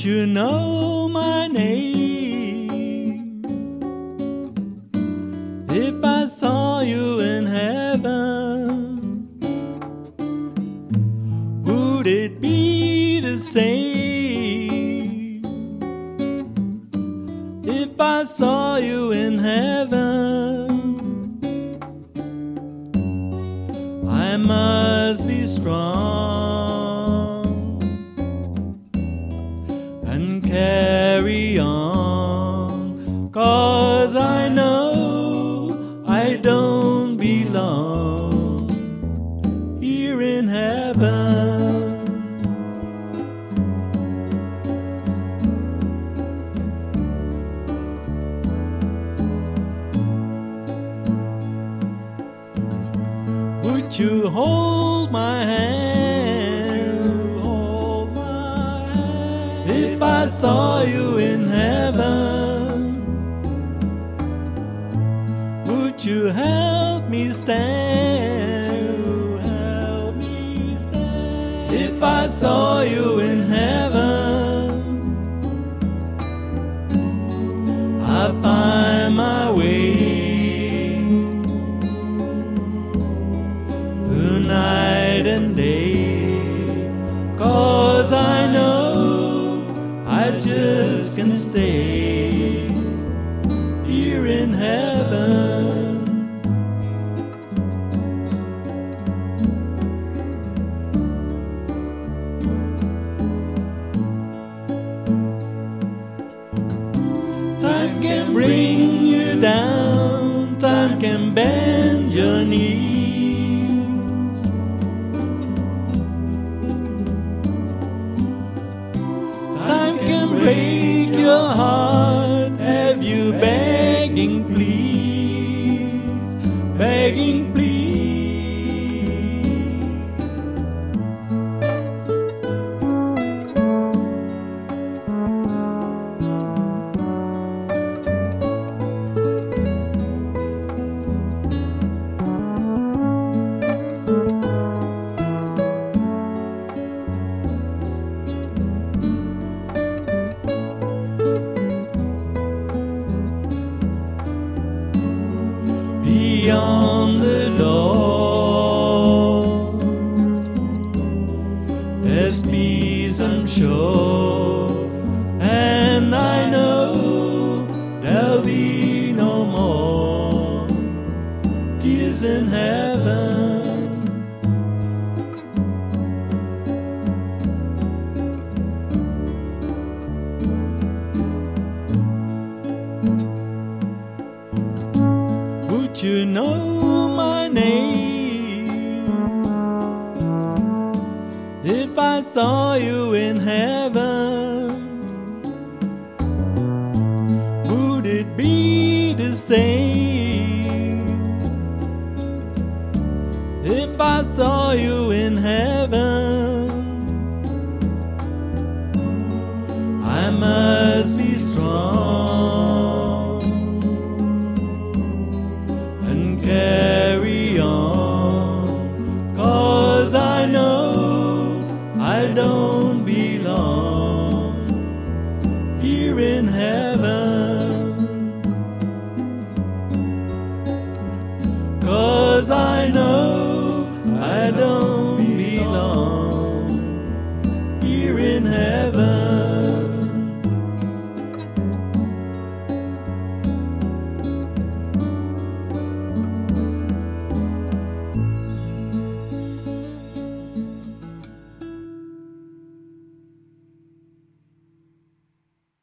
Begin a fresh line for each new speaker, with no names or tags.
Would you know my name if I saw you in heaven? Would it be the same if I saw you in heaven? I must be strong carry on. Cause I know I don't belong here in heaven. Would you hold my hand? I saw you in heaven, would you help me stand? Help me stand. If I saw you in heaven, Just can stay here in heaven. Time can bring you down, time can bend your knees. Heart, beyond the door. There's peace, I'm sure, and I know there'll be no more tears in heaven. You know my name if I saw you in heaven? Would it be the same if I saw you in heaven?